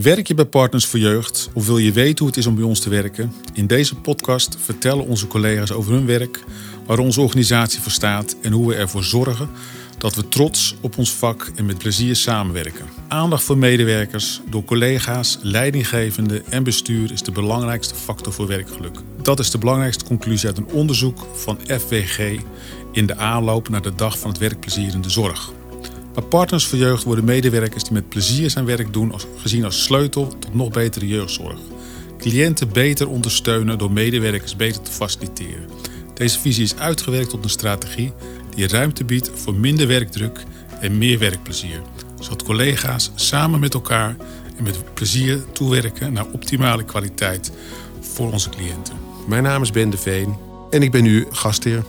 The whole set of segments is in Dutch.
Werk je bij Partners voor Jeugd of wil je weten hoe het is om bij ons te werken? In deze podcast vertellen onze collega's over hun werk, waar onze organisatie voor staat en hoe we ervoor zorgen dat we trots op ons vak en met plezier samenwerken. Aandacht voor medewerkers door collega's, leidinggevenden en bestuur is de belangrijkste factor voor werkgeluk. Dat is de belangrijkste conclusie uit een onderzoek van FWG in de aanloop naar de dag van het werkplezier in de zorg. Bij Partners voor Jeugd worden medewerkers die met plezier zijn werk doen gezien als sleutel tot nog betere jeugdzorg. Cliënten beter ondersteunen door medewerkers beter te faciliteren. Deze visie is uitgewerkt tot een strategie die ruimte biedt voor minder werkdruk en meer werkplezier. Zodat collega's samen met elkaar en met plezier toewerken naar optimale kwaliteit voor onze cliënten. Mijn naam is Ben de Veen en ik ben uw gastheer.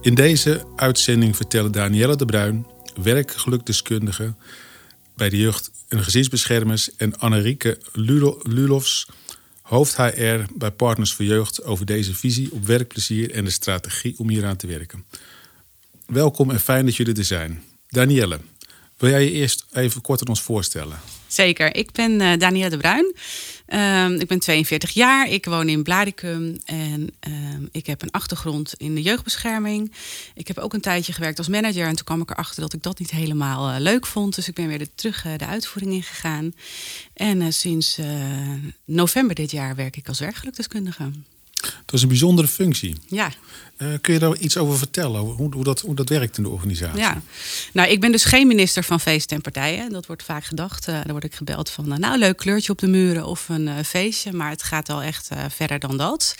In deze uitzending vertellen Danielle de Bruin, werkgelukdeskundige bij de jeugd- en gezinsbeschermers, en Annerieke Lulofs, hoofd HR bij Partners voor Jeugd, over deze visie op werkplezier en de strategie om hieraan te werken. Welkom en fijn dat jullie er zijn. Danielle, wil jij je eerst even kort aan ons voorstellen? Zeker, ik ben uh, Danielle de Bruin. Um, ik ben 42 jaar, ik woon in Bladicum en um, ik heb een achtergrond in de jeugdbescherming. Ik heb ook een tijdje gewerkt als manager en toen kwam ik erachter dat ik dat niet helemaal uh, leuk vond. Dus ik ben weer terug uh, de uitvoering ingegaan. En sinds november dit jaar werk ik als werkgelukdeskundige. Dat is een bijzondere functie. Ja. Uh, kun je daar iets over vertellen? Hoe, hoe, dat, hoe dat werkt in de organisatie? Ja, nou, ik ben dus geen minister van feesten en partijen. Dat wordt vaak gedacht. Uh, dan word ik gebeld van, uh, nou, leuk kleurtje op de muren of een feestje. Maar het gaat al echt verder dan dat.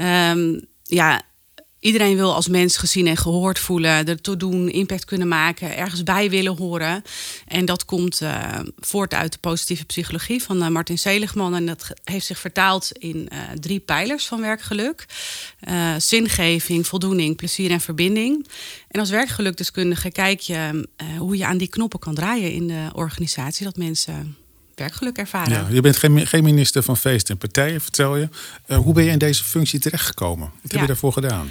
Um, ja, Iedereen wil als mens gezien en gehoord voelen, ertoe doen, impact kunnen maken, ergens bij willen horen. En dat komt uh, voort uit de positieve psychologie van uh, Martin Seligman. En dat heeft zich vertaald in uh, drie pijlers van werkgeluk: zingeving, voldoening, plezier en verbinding. En als werkgelukdeskundige kijk je hoe je aan die knoppen kan draaien in de organisatie, dat mensen werkgeluk ervaren. Ja, je bent geen, geen minister van feesten en partijen, vertel je. Uh, hoe ben je in deze functie terechtgekomen? Wat ja. heb je daarvoor gedaan?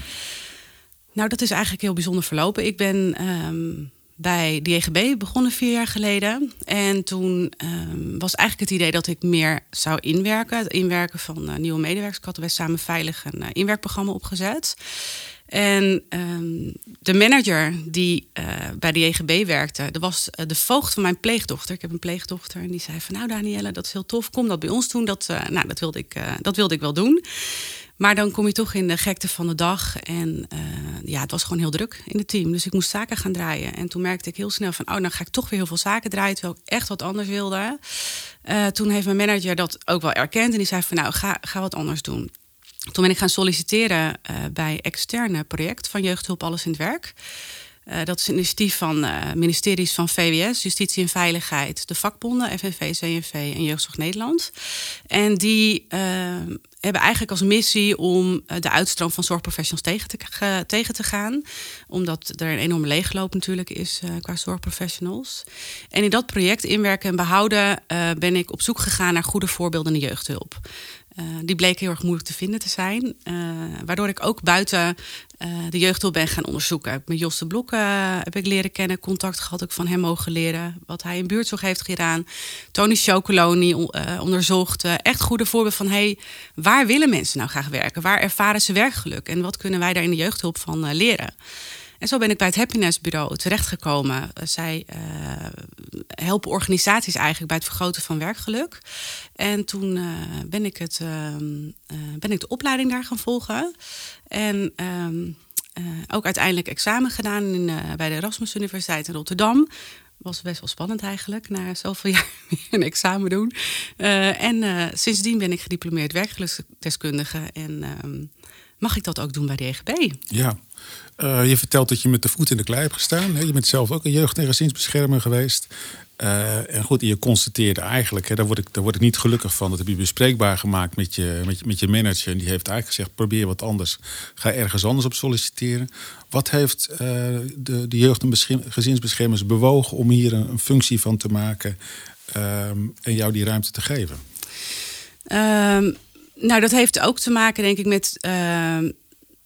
Nou, dat is eigenlijk heel bijzonder verlopen. Ik ben um, bij de begonnen vier jaar geleden. En toen um, was eigenlijk het idee dat ik meer zou inwerken. Het inwerken van uh, nieuwe medewerkers. Ik had bij Samen Veilig een uh, inwerkprogramma opgezet. En um, de manager die uh, bij de JGB werkte, dat was uh, de voogd van mijn pleegdochter. Ik heb een pleegdochter en die zei van nou Danielle, dat is heel tof, kom dat bij ons doen. Dat, uh, nou, dat, wilde ik, dat wilde ik wel doen. Maar dan kom je toch in de gekte van de dag. En ja, het was gewoon heel druk in het team. Dus ik moest zaken gaan draaien. En toen merkte ik heel snel van, oh, dan ga ik toch weer heel veel zaken draaien. Terwijl ik echt wat anders wilde. toen heeft mijn manager dat ook wel erkend. En die zei van, nou, ga, ga wat anders doen. Toen ben ik gaan solliciteren uh, bij externe project van Jeugdhulp Alles in het Werk. Uh, dat is een initiatief van uh, ministeries van VWS, Justitie en Veiligheid, de vakbonden, FNV, CNV en Jeugdzorg Nederland. En die hebben eigenlijk als missie om de uitstroom van zorgprofessionals tegen te, tegen te gaan. Omdat er een enorme leegloop natuurlijk is qua zorgprofessionals. En in dat project inwerken en behouden ben ik op zoek gegaan naar goede voorbeelden in de jeugdhulp. Uh, die bleek heel erg moeilijk te vinden te zijn. Uh, waardoor ik ook buiten uh, de jeugdhulp ben gaan onderzoeken. Met Jos de Blok heb ik leren kennen, contact gehad, ook van hem mogen leren. Wat hij in buurtzorg heeft gedaan. Tony Chocoloni onderzocht. echt goede voorbeelden van, hey, waar willen mensen nou graag werken? Waar ervaren ze werkgeluk? En wat kunnen wij daar in de jeugdhulp van leren? En zo ben ik bij het Happiness Bureau terechtgekomen. Zij uh, helpen organisaties eigenlijk bij het vergroten van werkgeluk. En toen uh, ben, ik het, uh, ben ik de opleiding daar gaan volgen. En ehm, ook uiteindelijk examen gedaan in, bij de Erasmus Universiteit in Rotterdam was best wel spannend eigenlijk, na zoveel jaar een examen doen. En sindsdien ben ik gediplomeerd werkgeluksdeskundige en uh, mag ik dat ook doen bij de EGB. Ja, uh, je vertelt dat je met de voet in de klei hebt gestaan. Hè? Je bent zelf ook een jeugd- en gezinsbeschermer geweest. Uh, en goed, je constateerde eigenlijk, hè, daar, word ik, daar word ik niet gelukkig van. Dat heb je bespreekbaar gemaakt met je, met met je manager. En die heeft eigenlijk gezegd, probeer wat anders. Ga ergens anders op solliciteren. Wat heeft uh, de, de jeugd- en gezinsbeschermers bewogen om hier een, functie van te maken... Um, en jou die ruimte te geven? Um, nou, dat heeft ook te maken, denk ik, met...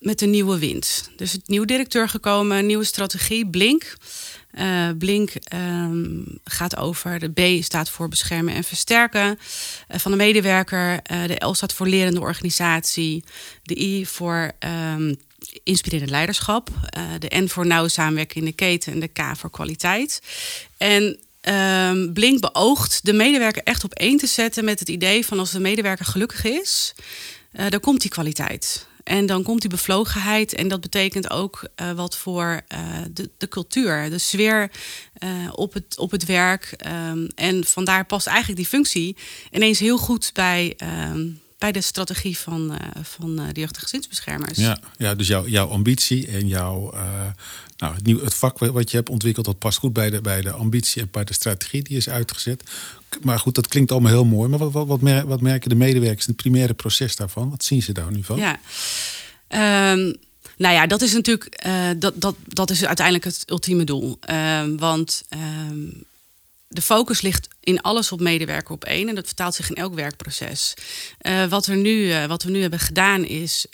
Met de nieuwe wind. Dus het nieuwe directeur gekomen, nieuwe strategie, Blink. Uh, Blink um, gaat over, de B staat voor beschermen en versterken uh, van de medewerker. Uh, de L staat voor lerende organisatie. De I voor um, inspirerend leiderschap. de N voor nauwe samenwerking in de keten en de K voor kwaliteit. En um, Blink beoogt de medewerker echt op één te zetten met het idee van als de medewerker gelukkig is, dan komt die kwaliteit. En dan komt die bevlogenheid. En dat betekent ook uh, wat voor uh, de, de, cultuur, de sfeer uh, op, het, op het werk. Um, en vandaar past eigenlijk die functie ineens heel goed bij. Um, bij de strategie van, van de jeugd- en gezinsbeschermers. Ja, ja dus jouw, jouw ambitie en jouw, nou, het, nieuw, het vak wat je hebt ontwikkeld, dat past goed bij de, bij de ambitie en bij de strategie die is uitgezet. Maar goed, dat klinkt allemaal heel mooi. Maar wat, wat, wat, mer wat merken de medewerkers in het primaire proces daarvan? Wat zien ze daar nu van? Ja. Um, nou ja, dat is natuurlijk uh, dat, dat, dat is uiteindelijk het ultieme doel. Um, want um, de focus ligt in alles op medewerker op één. En dat vertaalt zich in elk werkproces. Uh, wat, er nu, uh, wat we nu hebben gedaan is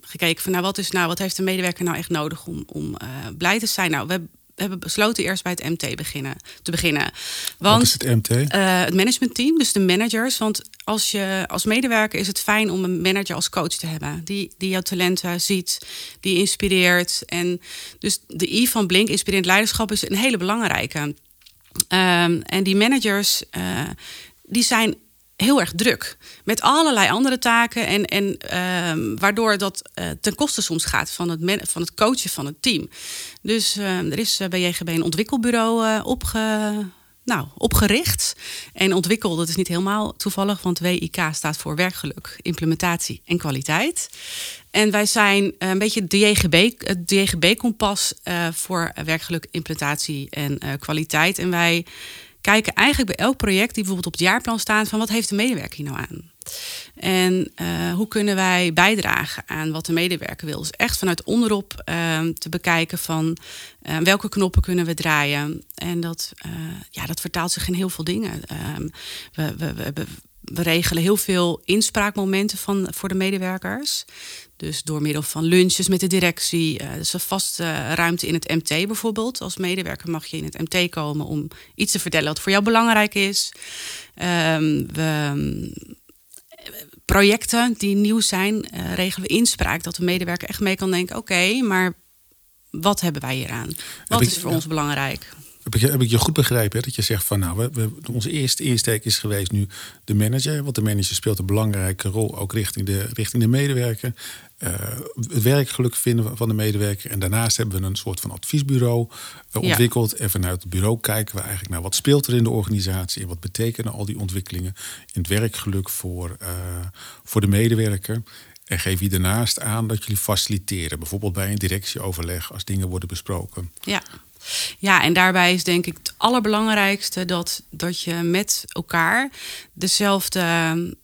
gekeken van nou wat, is nou, wat heeft de medewerker nou echt nodig om, om blij te zijn. Nou, we hebben besloten eerst bij het MT beginnen, te beginnen. Want, Wat is het MT? Het managementteam, dus de managers. Want als je als medewerker is het fijn om een manager als coach te hebben. Die, die jouw talenten ziet, die inspireert. En dus de I van Blink, inspirerend leiderschap, is een hele belangrijke. Um, en die managers, uh, die zijn heel erg druk. Met allerlei andere taken. En, en uh, waardoor dat uh, ten koste soms gaat van het, van het coachen van het team. Dus uh, er is bij JGB een ontwikkelbureau opge, nou, opgericht. En ontwikkeld, dat is niet helemaal toevallig, want WIK staat voor werkgeluk, implementatie en kwaliteit. En wij zijn een beetje de JGB, het JGB-kompas voor werkgeluk, implementatie en kwaliteit. En wij kijken eigenlijk bij elk project die bijvoorbeeld op het jaarplan staat van wat heeft de medewerker hier nou aan? En uh, hoe kunnen wij bijdragen aan wat de medewerker wil? Dus echt vanuit onderop uh, te bekijken van uh, welke knoppen kunnen we draaien. En dat, ja, dat vertaalt zich in heel veel dingen. Ehm, we, we, we, we regelen heel veel inspraakmomenten van, voor de medewerkers. Dus door middel van lunches met de directie. Uh, dus een vaste ruimte in het MT bijvoorbeeld. Als medewerker mag je in het MT komen om iets te vertellen wat voor jou belangrijk is. We, projecten die nieuw zijn, uh, regelen we inspraak. Dat de medewerker echt mee kan denken: oké, okay, maar wat hebben wij hier aan? Wat is voor ons belangrijk? Heb ik, heb ik je goed begrepen hè? dat je zegt van nou, we, we, onze eerste insteek is geweest nu de manager. Want de manager speelt een belangrijke rol ook richting de, richting de medewerker. Uh, het werkgeluk vinden van de medewerker. En daarnaast hebben we een soort van adviesbureau uh, ontwikkeld. Ja. En vanuit het bureau kijken we eigenlijk naar wat speelt er in de organisatie. En wat betekenen al die ontwikkelingen in het werkgeluk voor, uh, voor de medewerker. En geef je daarnaast aan dat jullie faciliteren. Bijvoorbeeld bij een directieoverleg als dingen worden besproken. Ja. Ja, en daarbij is denk ik het allerbelangrijkste dat, dat je met elkaar dezelfde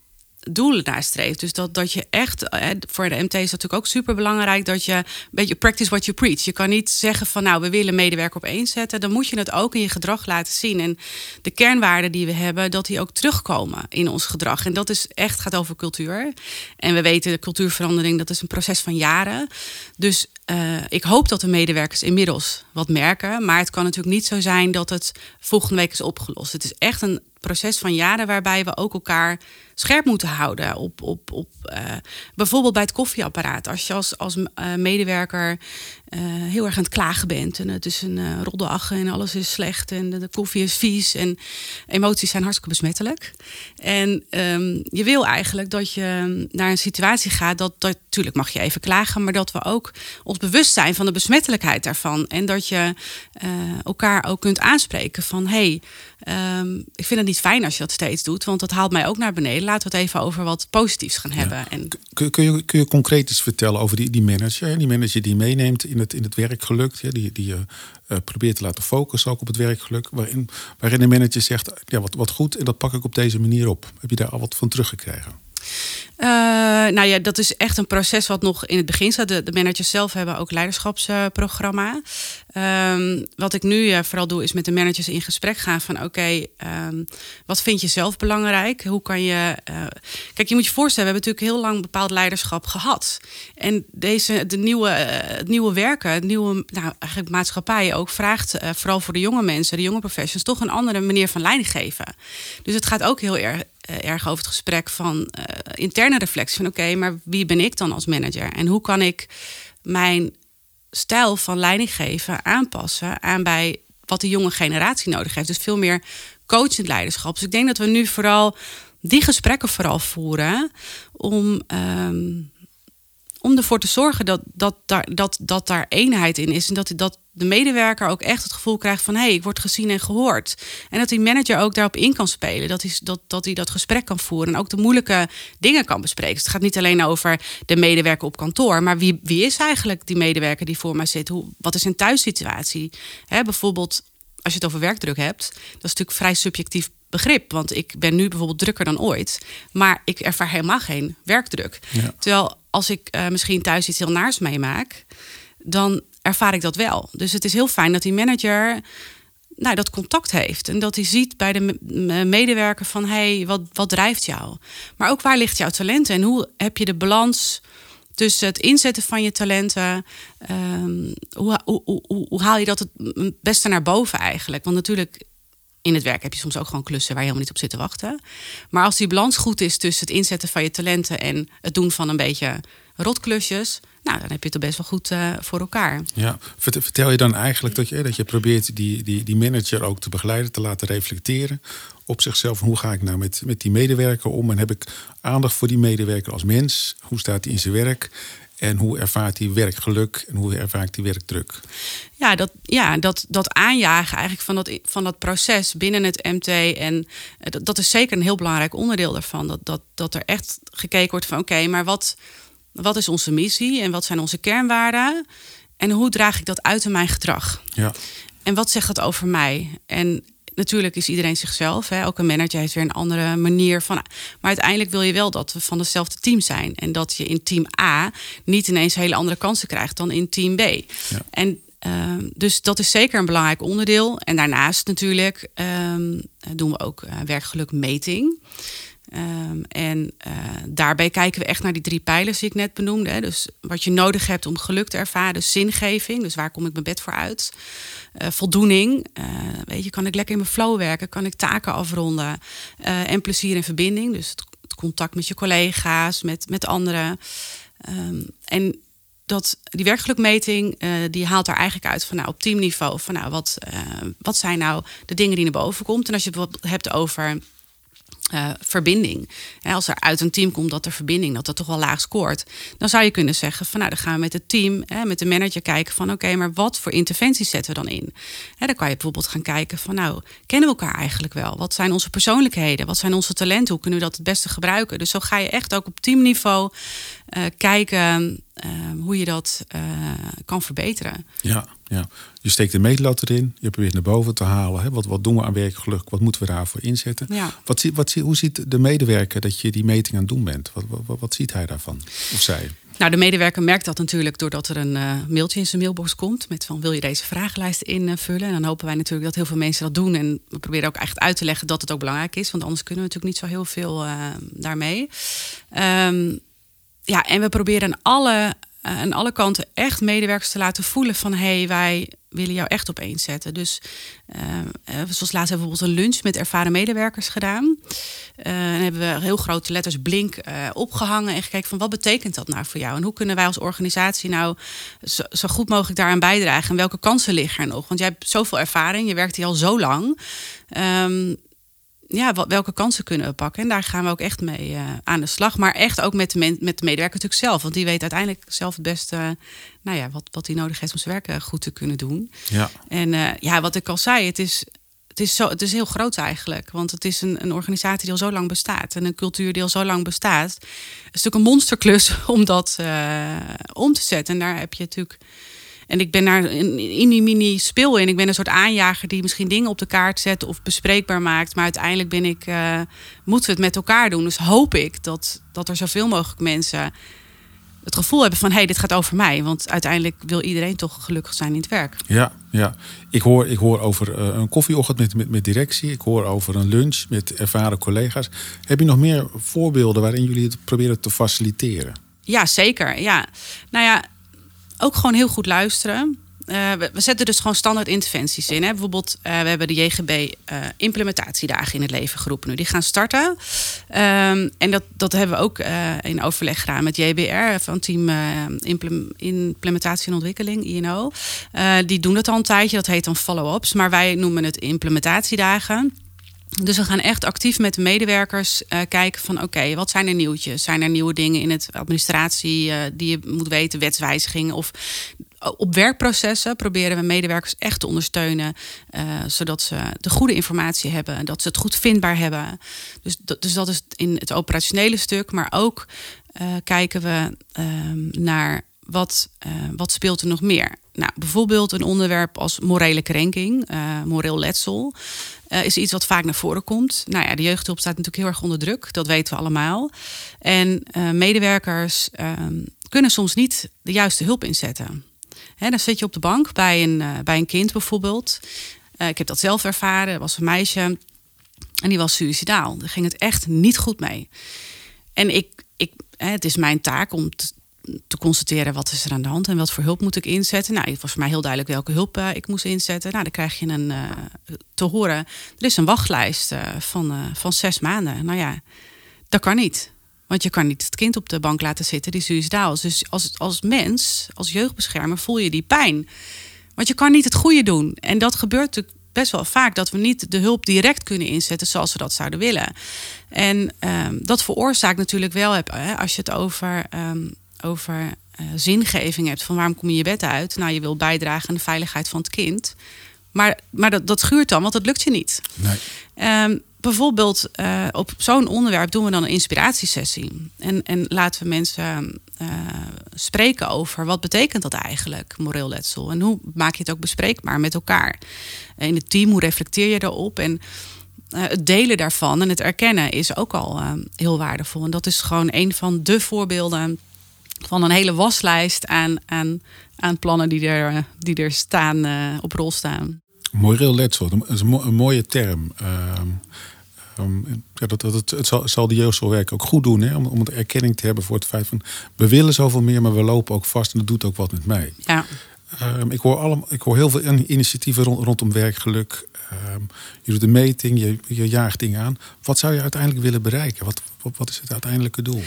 doelen nastreeft. Dus dat, dat je echt, voor de MT is dat natuurlijk ook super belangrijk dat je een beetje practice what you preach. Je kan niet zeggen van nou, we willen medewerker op één zetten. Dan moet je het ook in je gedrag laten zien. En de kernwaarden die we hebben, dat die ook terugkomen in ons gedrag. En dat is echt gaat over cultuur. En we weten, de cultuurverandering, dat is een proces van jaren. Dus uh, ik hoop dat de medewerkers inmiddels wat merken. Maar het kan natuurlijk niet zo zijn dat het volgende week is opgelost. Het is echt een proces van jaren waarbij we ook elkaar scherp moeten houden. Op, op, op, uh, bijvoorbeeld bij het koffieapparaat. Als je als, als uh, medewerker uh, heel erg aan het klagen bent. En het is een uh, roddelach en alles is slecht. En de, koffie is vies. En emoties zijn hartstikke besmettelijk. En um, je wil eigenlijk dat je naar een situatie gaat. Dat, dat natuurlijk mag je even klagen. Maar dat we ook ons bewust zijn van de besmettelijkheid daarvan. En dat je elkaar ook kunt aanspreken van... Hey, um, ik vind het niet fijn als je dat steeds doet. Want dat haalt mij ook naar beneden. Laten we het even over wat positiefs gaan hebben. Ja. En... Kun, kun, je, kun je concreet iets vertellen over die, die manager? Die manager die meeneemt in het, in het werkgeluk. Ja, die die uh, probeert te laten focussen ook op het werkgeluk. Waarin, waarin de manager zegt, ja, wat, wat goed en dat pak ik op deze manier op. Heb je daar al wat van teruggekregen? Uh, nou ja, dat is echt een proces wat nog in het begin staat. De, managers zelf hebben ook leiderschapsprogramma. Uh, wat ik nu uh, vooral doe, is met de managers in gesprek gaan van oké, um, wat vind je zelf belangrijk? Hoe kan je. Uh, kijk, je moet je voorstellen, we hebben natuurlijk heel lang bepaald leiderschap gehad. En deze, de nieuwe, het nieuwe werken, het nieuwe nou, eigenlijk maatschappij ook vraagt vooral voor de jonge mensen, de jonge professionals, toch een andere manier van leiding geven. Dus het gaat ook heel erg erg over het gesprek van uh, interne reflectie. Van oké, maar wie ben ik dan als manager? En hoe kan ik mijn stijl van leiding geven aanpassen aan bij wat de jonge generatie nodig heeft? Dus veel meer coachend leiderschap. Dus ik denk dat we nu vooral die gesprekken vooral voeren om. Um, om ervoor te zorgen dat, dat, daar, dat, dat daar eenheid in is. En dat, dat de medewerker ook echt het gevoel krijgt van... hé, hey, ik word gezien en gehoord. En dat die manager ook daarop in kan spelen. Dat hij dat, dat, hij dat gesprek kan voeren en ook de moeilijke dingen kan bespreken. Dus het gaat niet alleen over de medewerker op kantoor... maar wie, wie is eigenlijk die medewerker die voor mij zit? Hoe, wat is zijn thuissituatie? He, bijvoorbeeld als je het over werkdruk hebt... dat is natuurlijk vrij subjectief begrip. Want ik ben nu bijvoorbeeld drukker dan ooit. Maar ik ervaar helemaal geen werkdruk. Terwijl als ik uh, misschien thuis iets heel naars meemaak, dan ervaar ik dat wel. Dus het is heel fijn dat die manager nou, dat contact heeft. En dat hij ziet bij de medewerker van... hé, hey, wat, wat drijft jou? Maar ook waar ligt jouw talent? En hoe heb je de balans tussen het inzetten van je talenten... Um, hoe, hoe, hoe, hoe, haal je dat het beste naar boven eigenlijk? Want natuurlijk in het werk heb je soms ook gewoon klussen waar je helemaal niet op zit te wachten. Maar als die balans goed is tussen het inzetten van je talenten en het doen van een beetje rotklusjes, nou, dan heb je het best wel goed uh, voor elkaar. Ja, vertel je dan eigenlijk dat je, dat je probeert die, die, die manager ook te begeleiden, te laten reflecteren op zichzelf. Hoe ga ik nou met, met die medewerker om? En heb ik aandacht voor die medewerker als mens? Hoe staat hij in zijn werk? En hoe ervaart hij werkgeluk en hoe ervaart hij werkdruk? Ja, dat, ja dat, dat aanjagen eigenlijk van dat, van dat proces binnen het MT. En eh, dat, dat is zeker een heel belangrijk onderdeel daarvan. Dat, dat, dat er echt gekeken wordt van oké, maar wat, wat is onze missie en wat zijn onze kernwaarden? En hoe draag ik dat uit in mijn gedrag? Ja. En wat zegt dat over mij? En natuurlijk is iedereen zichzelf. Hè. Ook een manager heeft weer een andere manier van. Maar uiteindelijk wil je wel dat we van hetzelfde team zijn. En dat je in team A niet ineens hele andere kansen krijgt dan in team B. Ja. En uh, dus dat is zeker een belangrijk onderdeel. En daarnaast natuurlijk um, doen we ook uh, werkgelukmeting. Um, en uh, daarbij kijken we echt naar die drie pijlers die ik net benoemde. Dus wat je nodig hebt om geluk te ervaren, dus zingeving. Dus waar kom ik mijn bed voor uit? Uh, voldoening. Uh, weet je, kan ik lekker in mijn flow werken? Kan ik taken afronden? en plezier en verbinding. Dus het, contact met je collega's, met, met anderen. Um, en dat, die werkgelukmeting die haalt er eigenlijk uit van nou, op teamniveau. Van nou, wat, wat zijn nou de dingen die naar boven komt? En als je het hebt over uh, verbinding. als er uit een team komt dat er verbinding, dat dat toch wel laag scoort, dan zou je kunnen zeggen van nou, dan gaan we met het team, met de manager kijken van oké, maar wat voor interventies zetten we dan in? dan kan je bijvoorbeeld gaan kijken van nou, kennen we elkaar eigenlijk wel? Wat zijn onze persoonlijkheden? Wat zijn onze talenten? Hoe kunnen we dat het beste gebruiken? Dus zo ga je echt ook op teamniveau uh, kijken uh, hoe je dat uh, kan verbeteren. Ja, ja, je steekt de meetlat erin, je probeert naar boven te halen. Hè? Wat, wat doen we aan werkgeluk? Wat moeten we daarvoor inzetten? Ja. Wat, wat, hoe ziet de medewerker dat je die meting aan het doen bent? Wat, wat, ziet hij daarvan? Of zij? Nou, de medewerker merkt dat natuurlijk doordat er een uh, mailtje in zijn mailbox komt met van wil je deze vragenlijst invullen? En dan hopen wij natuurlijk dat heel veel mensen dat doen. En we proberen ook echt uit te leggen dat het ook belangrijk is, want anders kunnen we natuurlijk niet zo heel veel uh, daarmee. Um, ja, en we proberen alle, uh, aan alle kanten echt medewerkers te laten voelen van hé, hey, wij willen jou echt op één zetten. Dus uh, zoals laatst hebben we bijvoorbeeld een lunch met ervaren medewerkers gedaan. En hebben we heel grote letters blink opgehangen en gekeken van wat betekent dat nou voor jou? En hoe kunnen wij als organisatie nou zo, goed mogelijk daaraan bijdragen? En welke kansen liggen er nog? Want jij hebt zoveel ervaring, je werkt hier al zo lang. Um, ja, wat, welke kansen kunnen we pakken? En daar gaan we ook echt mee uh, aan de slag. Maar echt ook met de, met de medewerker natuurlijk zelf. Want die weet uiteindelijk zelf het beste uh, nou ja, wat, wat hij nodig heeft om zijn werk uh, goed te kunnen doen. Ja. En ja, wat ik al zei, het is, het is, zo, het is heel groot eigenlijk. Want het is een, een organisatie die al zo lang bestaat. En een cultuur die al zo lang bestaat. Het is natuurlijk een monsterklus om dat om te zetten. En daar heb je natuurlijk En ik ben naar in, die mini speel in. Ik ben een soort aanjager die misschien dingen op de kaart zet of bespreekbaar maakt. Maar uiteindelijk ben ik, uh, moeten we het met elkaar doen. Dus hoop ik dat, dat er zoveel mogelijk mensen het gevoel hebben van hé, hey, dit gaat over mij. Want uiteindelijk wil iedereen toch gelukkig zijn in het werk. Ja, ja. Ik, hoor, ik hoor over uh, een koffieochtend met, met, met directie. Ik hoor over een lunch met ervaren collega's. Heb je nog meer voorbeelden waarin jullie het proberen te faciliteren? Ja, zeker. Ja. Nou ja, ook gewoon heel goed luisteren. Uh, we, zetten dus gewoon standaard interventies in. Hè. Bijvoorbeeld, uh, we hebben de JGB uh, implementatiedagen in het leven geroepen nu. Die gaan starten. Um, en dat, dat hebben we ook in overleg gedaan met JBR van team Implementatie en Ontwikkeling, INO. die doen dat al een tijdje. Dat heet dan follow-ups. Maar wij noemen het implementatiedagen. Dus we gaan echt actief met de medewerkers uh, kijken van oké, wat zijn er nieuwtjes? Zijn er nieuwe dingen in het administratie uh, die je moet weten, wetswijzigingen of op werkprocessen proberen we medewerkers echt te ondersteunen, zodat ze de goede informatie hebben, dat ze het goed vindbaar hebben. Dus, dus dat is in het operationele stuk, maar ook kijken we naar wat, wat speelt er nog meer. Nou, bijvoorbeeld een onderwerp als morele krenking, moreel letsel. Uh, is iets wat vaak naar voren komt. Nou ja, de jeugdhulp staat natuurlijk heel erg onder druk. Dat weten we allemaal. En medewerkers uh, kunnen soms niet de juiste hulp inzetten. Hè, dan zit je op de bank bij een, bij een kind bijvoorbeeld. ik heb dat zelf ervaren. Er was een meisje en die was suicidaal. Daar ging het echt niet goed mee. En ik, ik, het is mijn taak om te constateren wat is er aan de hand en wat voor hulp moet ik inzetten. Nou, het was voor mij heel duidelijk welke hulp uh, ik moest inzetten. Nou, dan krijg je een, uh, te horen, er is een wachtlijst uh, van, van zes maanden. Nou ja, dat kan niet. Want je kan niet het kind op de bank laten zitten die suicidaal is. Dus als, als mens, als jeugdbeschermer, voel je die pijn. Want je kan niet het goede doen. En dat gebeurt natuurlijk best wel vaak dat we niet de hulp direct kunnen inzetten zoals we dat zouden willen. En um, dat veroorzaakt natuurlijk wel, als je het over um, over uh, zingeving hebt van waarom kom je je bed uit. Nou, je wil bijdragen aan de veiligheid van het kind. Maar, maar dat, dat schuurt dan, want dat lukt je niet. Nee. Um, bijvoorbeeld uh, op zo'n onderwerp doen we dan een inspiratiesessie. En, en laten we mensen uh, spreken over wat betekent dat eigenlijk, moreel letsel. En hoe maak je het ook bespreekbaar met elkaar. In het team, hoe reflecteer je daarop? En uh, het delen daarvan en het erkennen is ook al heel waardevol. En dat is gewoon een van de voorbeelden van een hele waslijst aan, aan, aan plannen die er, die er staan, uh, op rol staan. Moreel letsel, dat is een, mooie term. Uh, um, ja, dat, dat, het, het, zal, zal de jeugdzorgwerk ook goed doen hè? Om, om het erkenning te hebben voor het feit van we willen zoveel meer, maar we lopen ook vast en dat doet ook wat met mij. Ja. Um, ik, hoor allemaal, ik hoor heel veel initiatieven rond, rondom werkgeluk. Um, je doet een meting, je, je jaagt dingen aan. Wat zou je uiteindelijk willen bereiken? Wat, wat, wat is het uiteindelijke doel?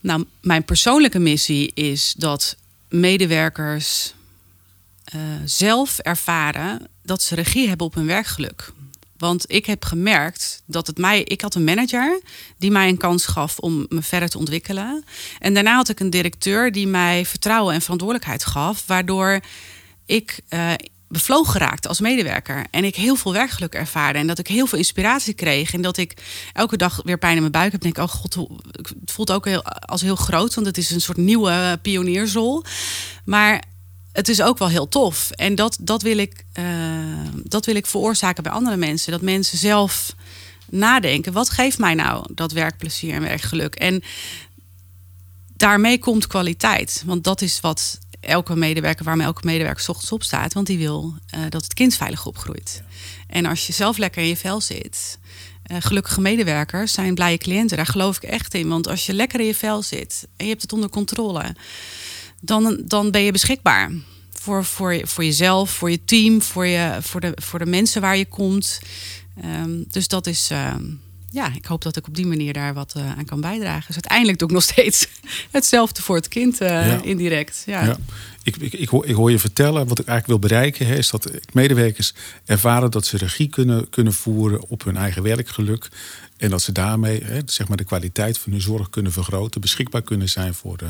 Nou, mijn persoonlijke missie is dat medewerkers uh, zelf ervaren dat ze regie hebben op hun werkgeluk. Want ik heb gemerkt dat het mij. Ik had een manager die mij een kans gaf om me verder te ontwikkelen. En daarna had ik een directeur die mij vertrouwen en verantwoordelijkheid gaf. Waardoor ik uh, bevlogen geraakt als medewerker. En ik heel veel werkgeluk ervaarde. En dat ik heel veel inspiratie kreeg. En dat ik elke dag weer pijn in mijn buik heb. Denk ik, oh god, het voelt ook heel, als heel groot. Want het is een soort nieuwe pioniersrol. Maar het is ook wel heel tof. En dat, dat, wil ik, uh, dat wil ik veroorzaken bij andere mensen. Dat mensen zelf nadenken. Wat geeft mij nou dat werkplezier en werkgeluk? En daarmee komt kwaliteit. Want dat is wat elke medewerker, waarmee elke medewerker ochtends op staat. Want die wil uh, dat het kind veilig opgroeit. En als je zelf lekker in je vel zit. Uh, gelukkige medewerkers zijn blije cliënten. Daar geloof ik echt in. Want als je lekker in je vel zit en je hebt het onder controle, dan, dan ben je beschikbaar. Voor, voor, voor jezelf, voor je team, voor, je, voor, de, voor de mensen waar je komt. Um, dus dat is. Uh, ja, ik hoop dat ik op die manier daar wat uh, aan kan bijdragen. Dus uiteindelijk doe ik nog steeds hetzelfde voor het kind uh, ja. indirect. Ja. ja. Ik, ik, ik, hoor, ik, hoor, je vertellen, wat ik eigenlijk wil bereiken, hè, is dat medewerkers ervaren dat ze regie kunnen, kunnen voeren op hun eigen werkgeluk. En dat ze daarmee hè, zeg maar de kwaliteit van hun zorg kunnen vergroten, beschikbaar kunnen zijn voor, de,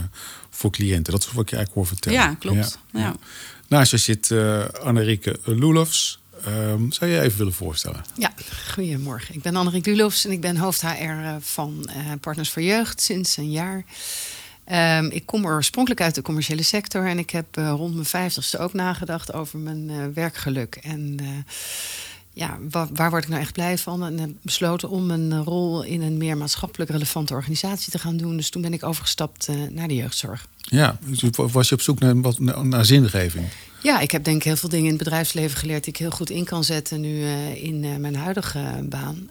voor cliënten. Dat is wat ik je eigenlijk hoor vertellen. Ja, klopt. Ja. Naast je zit uh, Annerieke Loelofs. Um, zou je even willen voorstellen? Ja, goedemorgen. Ik ben Anneriek Dulofs en ik ben hoofd HR van uh, Partners voor Jeugd sinds een jaar. Ehm, ik kom oorspronkelijk uit de commerciële sector en ik heb uh, rond mijn vijftigste ook nagedacht over mijn werkgeluk. En ja, waar, waar, word ik nou echt blij van? En heb besloten om een rol in een meer maatschappelijk relevante organisatie te gaan doen. Dus toen ben ik overgestapt naar de jeugdzorg. Ja, dus was je op zoek naar, wat, naar zingeving? Ja, ik heb denk ik heel veel dingen in het bedrijfsleven geleerd die ik heel goed in kan zetten nu in mijn huidige baan.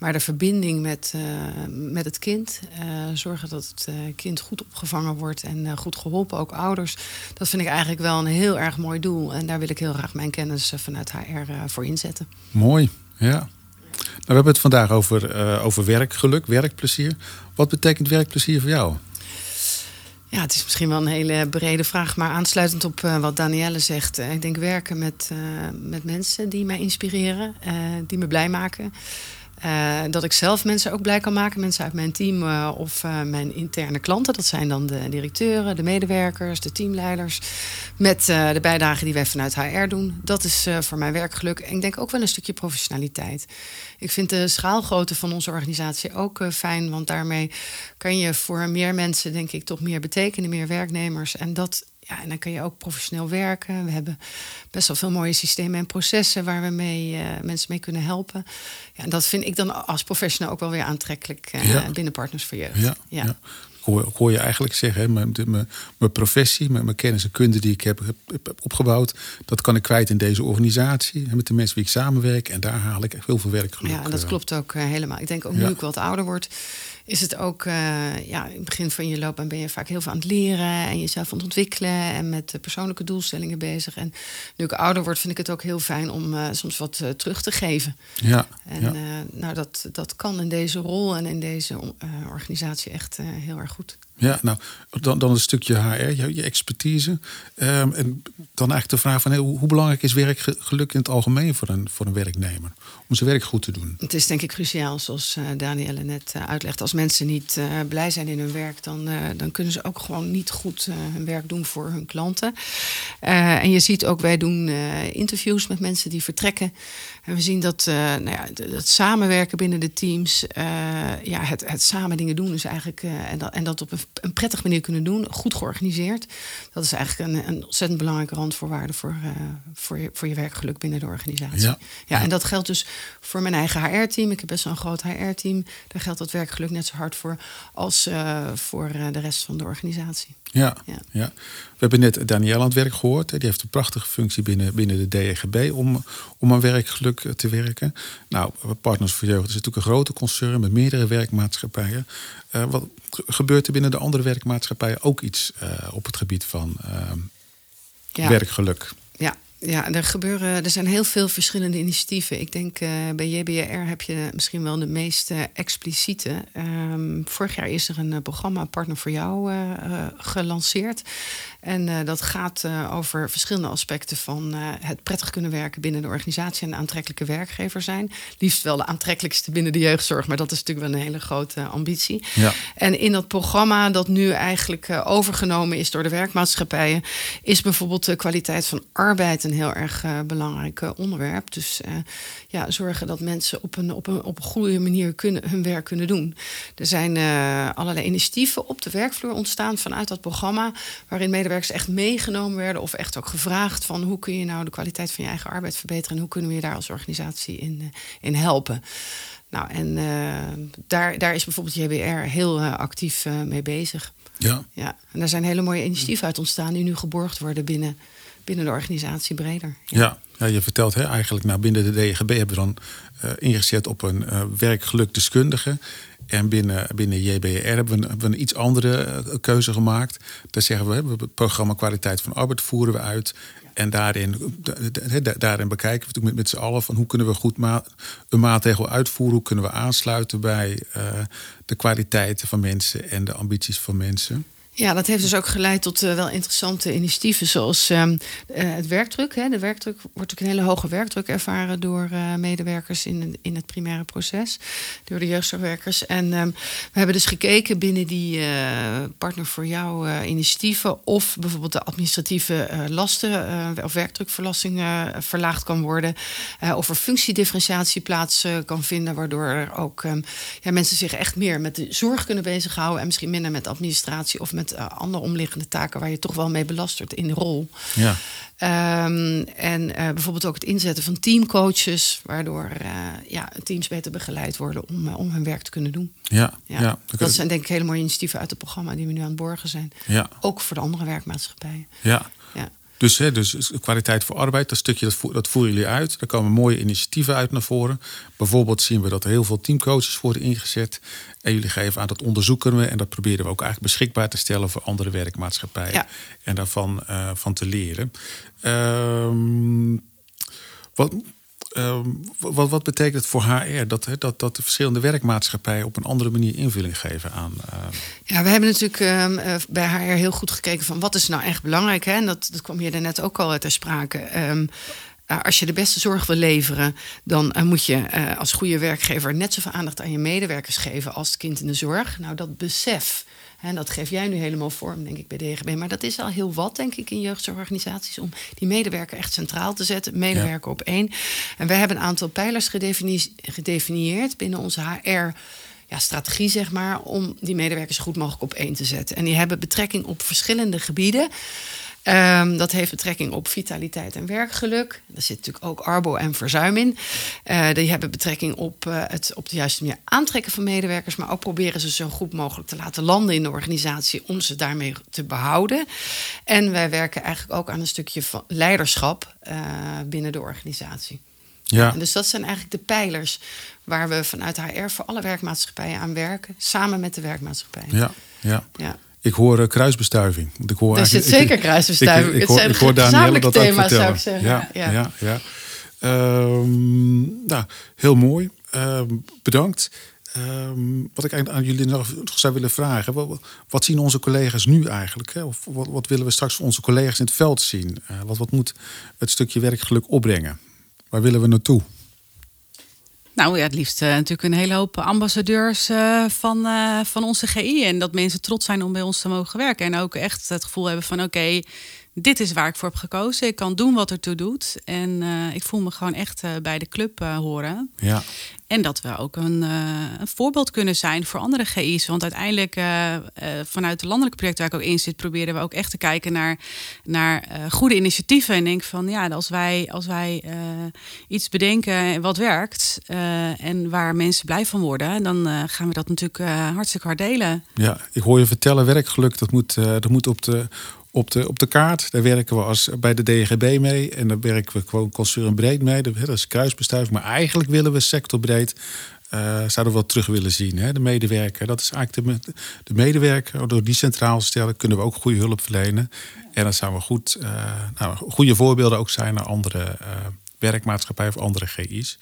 Maar de verbinding met, uh, met het kind, uh, zorgen dat het uh, kind goed opgevangen wordt en goed geholpen, ook ouders. Dat vind ik eigenlijk wel een heel erg mooi doel. En daar wil ik heel graag mijn kennis vanuit HR voor inzetten. Mooi, ja. Nou, we hebben het vandaag over, over werkgeluk, werkplezier. Wat betekent werkplezier voor jou? Ja, het is misschien wel een hele brede vraag, maar aansluitend op wat Danielle zegt. ik denk werken met, met mensen die mij inspireren, die me blij maken. Uh, dat ik zelf mensen ook blij kan maken. Mensen uit mijn team uh, of uh, mijn interne klanten. Dat zijn dan de directeuren, de medewerkers, de teamleiders. Met de bijdrage die wij vanuit HR doen. Dat is voor mijn werkgeluk. En ik denk ook wel een stukje professionaliteit. Ik vind de schaalgrootte van onze organisatie ook fijn. Want daarmee kan je voor meer mensen, denk ik, toch meer betekenen. Meer werknemers. En dat ja, en dan kun je ook professioneel werken. We hebben best wel veel mooie systemen en processen waar we mee, uh, mensen mee kunnen helpen. Ja, en dat vind ik dan als professional ook wel weer aantrekkelijk uh, ja. binnen Partners voor Jeugd. Ja, ja. ja. Ik, hoor, ik hoor, je eigenlijk zeggen, hè, mijn, mijn, mijn professie, mijn, mijn, kennis en kunde die ik heb, heb, heb, opgebouwd, dat kan ik kwijt in deze organisatie. Met de mensen wie ik samenwerk. En daar haal ik echt heel veel werk Ja, en dat klopt ook helemaal. Ik denk ook nu ik wat ouder word is het ook, uh, ja, in het begin van je loopbaan ben je vaak heel veel aan het leren en jezelf aan het ontwikkelen en met persoonlijke doelstellingen bezig. En nu ik ouder word, vind ik het ook heel fijn om uh, soms wat uh, terug te geven. Ja. En ja. nou, dat, dat kan in deze rol en in deze organisatie echt heel erg goed. Ja, nou, dan, dan een stukje HR, je, je expertise. Um, en dan eigenlijk de vraag van hoe, hoe, belangrijk is werkgeluk in het algemeen voor een, voor een werknemer? Om zijn werk goed te doen. Het is denk ik cruciaal, zoals uh, Danielle net uh, uitlegt. Als mensen niet uh, blij zijn in hun werk, dan, dan kunnen ze ook gewoon niet goed hun werk doen voor hun klanten. en je ziet ook, wij doen interviews met mensen die vertrekken. En we zien dat, nou ja, samenwerken binnen de teams, ja, het, het samen dingen doen is eigenlijk, en, dat, en dat op een een prettige manier kunnen doen, goed georganiseerd. Dat is eigenlijk een, een ontzettend belangrijke randvoorwaarde voor, uh, voor, je, voor je werkgeluk binnen de organisatie. Ja, ja, en dat geldt dus voor mijn eigen HR-team. Ik heb best wel een groot HR-team. Daar geldt dat werkgeluk net zo hard voor als uh, voor uh, de rest van de organisatie. Ja, ja, ja. we hebben net Danielle aan het werk gehoord. Hè. Die heeft een prachtige functie binnen, binnen de DEGB om, om aan werkgeluk te werken. Nou, Partners voor Jeugd is natuurlijk een grote concern met meerdere werkmaatschappijen. Uh, wat gebeurt er binnen de andere werkmaatschappijen ook iets uh, op het gebied van uh, ja. werkgeluk? Ja, er gebeuren, er zijn heel veel verschillende initiatieven. Ik denk uh, bij JBR heb je misschien wel de meest uh, expliciete. Um, vorig jaar is er een uh, programma Partner voor jou gelanceerd. En dat gaat over verschillende aspecten van het prettig kunnen werken binnen de organisatie en aantrekkelijke werkgever zijn. Liefst wel de aantrekkelijkste binnen de jeugdzorg, maar dat is natuurlijk wel een hele grote ambitie. Ja. En in dat programma, dat nu eigenlijk overgenomen is door de werkmaatschappijen, is bijvoorbeeld de kwaliteit van arbeid een heel erg uh, belangrijk uh, onderwerp. Dus uh, ja, zorgen dat mensen op een, op een, op een goede manier kunnen, hun werk kunnen doen. Er zijn allerlei initiatieven op de werkvloer ontstaan vanuit dat programma, waarin medewerkers echt meegenomen werden of echt ook gevraagd van hoe kun je nou de kwaliteit van je eigen arbeid verbeteren en hoe kunnen we je daar als organisatie in, in helpen. Nou, en daar, daar is bijvoorbeeld JBR heel actief mee bezig. Ja. ja. En daar zijn hele mooie initiatieven uit ontstaan die nu geborgd worden binnen binnen de organisatie breder. Ja, ja, je vertelt hè, eigenlijk, nou, binnen de DGB hebben we dan uh, ingezet op een uh, werkgelukdeskundige. En binnen, binnen JBR hebben we, een, iets andere uh, keuze gemaakt. Daar zeggen we, het programma kwaliteit van arbeid voeren we uit. En daarin, daarin bekijken we met, met z'n allen van hoe kunnen we goed een maatregel uitvoeren, hoe kunnen we aansluiten bij de kwaliteiten van mensen en de ambities van mensen. Ja, dat heeft dus ook geleid tot uh, wel interessante initiatieven, zoals uh, het werkdruk. Hè. De werkdruk wordt ook een hele hoge werkdruk ervaren door uh, medewerkers in, in het primaire proces, door de jeugdzorgwerkers. En um, we hebben dus gekeken binnen die partner voor jou initiatieven of bijvoorbeeld de administratieve lasten of werkdrukverlasting verlaagd kan worden, of er functiedifferentiatie plaats kan vinden, waardoor er ook um, ja, mensen zich echt meer met de zorg kunnen bezighouden en misschien minder met administratie of met uh, andere omliggende taken waar je toch wel mee belast wordt in de rol. Ja. Um, en uh, bijvoorbeeld ook het inzetten van teamcoaches, waardoor uh, ja, teams beter begeleid worden om, om hun werk te kunnen doen. Ja, ja. ja. dat zijn denk ik hele mooie initiatieven uit het programma die we nu aan het borgen zijn. Ja. Ook voor de andere werkmaatschappijen. Ja. Dus, hè, dus kwaliteit voor arbeid, dat stukje dat, voer, dat voeren jullie uit. Er komen mooie initiatieven uit naar voren. Bijvoorbeeld zien we dat er heel veel teamcoaches worden ingezet. En jullie geven aan dat onderzoeken we. En dat proberen we ook eigenlijk beschikbaar te stellen voor andere werkmaatschappijen. Ja. En daarvan uh, van te leren. Um, wat, uh, wat, wat, betekent het voor HR dat, dat, dat de verschillende werkmaatschappijen op een andere manier invulling geven aan. Uh... Ja, we hebben natuurlijk uh, bij HR heel goed gekeken van wat is nou echt belangrijk. Hè? En dat, dat kwam hier net ook al ter sprake. Um, als je de beste zorg wil leveren, dan uh, moet je uh, als goede werkgever net zoveel aandacht aan je medewerkers geven als het kind in de zorg. Nou, dat besef en dat geef jij nu helemaal vorm, denk ik, bij DGB. Maar dat is al heel wat, denk ik, in jeugdzorgorganisaties... om die medewerker echt centraal te zetten. Medewerker op één. En wij hebben een aantal pijlers gedefinieerd binnen onze HR ja, strategie, zeg maar, om die medewerkers goed mogelijk op één te zetten. En die hebben betrekking op verschillende gebieden. Um, dat heeft betrekking op vitaliteit en werkgeluk. Daar zit natuurlijk ook arbo en verzuim in. Uh, die hebben betrekking op uh, het op de juiste manier aantrekken van medewerkers, maar ook proberen ze zo goed mogelijk te laten landen in de organisatie om ze daarmee te behouden. En wij werken eigenlijk ook aan een stukje van leiderschap uh, binnen de organisatie. Ja. dus dat zijn eigenlijk de pijlers waar we vanuit HR voor alle werkmaatschappijen aan werken, samen met de werkmaatschappijen. Ja, ja. ja. Ik hoor uh, kruisbestuiving. Want ik hoor er zit zeker kruisbestuiving. Ik, ik, ik, hoor, Danielle dat vertellen. Zou ik zeggen. Ja, ja. ja, ja. Um, nou, heel mooi. Um, bedankt. Um, wat ik aan jullie nog zou willen vragen. Wat, wat zien onze collega's nu eigenlijk? Hè? Of wat, wat, willen we straks voor onze collega's in het veld zien? Uh, wat, wat moet het stukje werkgeluk opbrengen? Waar willen we naartoe? Nou ja, het liefst uh, natuurlijk een hele hoop ambassadeurs uh, van, uh, van onze GI. En dat mensen trots zijn om bij ons te mogen werken. En ook echt het gevoel hebben van oké, dit is waar ik voor heb gekozen. Ik kan doen wat ertoe doet. En uh, ik voel me gewoon echt uh, bij de club uh, horen. Ja. En dat we ook een, een, voorbeeld kunnen zijn voor andere GI's. Want uiteindelijk, vanuit de landelijke projecten waar ik ook in zit, proberen we ook echt te kijken naar, naar goede initiatieven. En denk van ja, als wij, als wij iets bedenken wat werkt en waar mensen blij van worden, dan gaan we dat natuurlijk hartstikke hard delen. Ja, ik hoor je vertellen, werkgeluk, dat moet, dat moet op de op de, op de kaart. Daar werken we als, bij de DGB mee. En daar werken we gewoon consumentenbreed mee. Dat is kruisbestuiving. Maar eigenlijk willen we sectorbreed... Uh, zouden we wat terug willen zien. Hè? De medewerker, dat is eigenlijk de, de medewerker. Door die centraal te stellen kunnen we ook goede hulp verlenen. En dat zou we goed, uh, nou, goede voorbeelden ook zijn naar andere uh, werkmaatschappijen of andere GI's.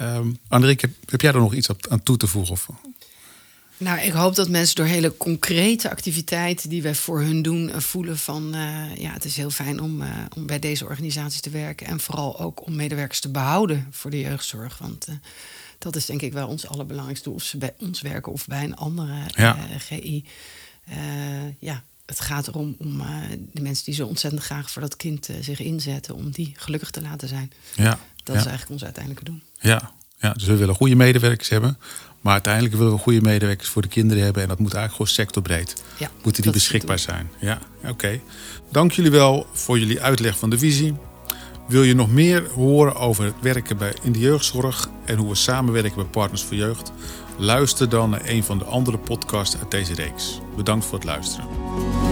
Um, Andrik, heb, heb, jij er nog iets aan toe te voegen? Of? Nou, ik hoop dat mensen door hele concrete activiteiten die wij voor hun doen, voelen van uh, ja, het is heel fijn om, uh, om bij deze organisatie te werken. En vooral ook om medewerkers te behouden voor de jeugdzorg. Want uh, dat is denk ik wel ons allerbelangrijkste, of ze bij ons werken of bij een andere ja. GI. ja, het gaat erom om de mensen die zo ontzettend graag voor dat kind zich inzetten, om die gelukkig te laten zijn. Ja. Dat ja. is eigenlijk ons uiteindelijke doel. Ja. ja, dus we willen goede medewerkers hebben. Maar uiteindelijk willen we goede medewerkers voor de kinderen hebben. En dat moet eigenlijk gewoon sectorbreed. Ja, Moeten die beschikbaar zijn. Ja, oké. Okay. Dank jullie wel voor jullie uitleg van de visie. Wil je nog meer horen over het werken bij, in de jeugdzorg en hoe we samenwerken bij Partners voor Jeugd? Luister dan naar een van de andere podcasts uit deze reeks. Bedankt voor het luisteren.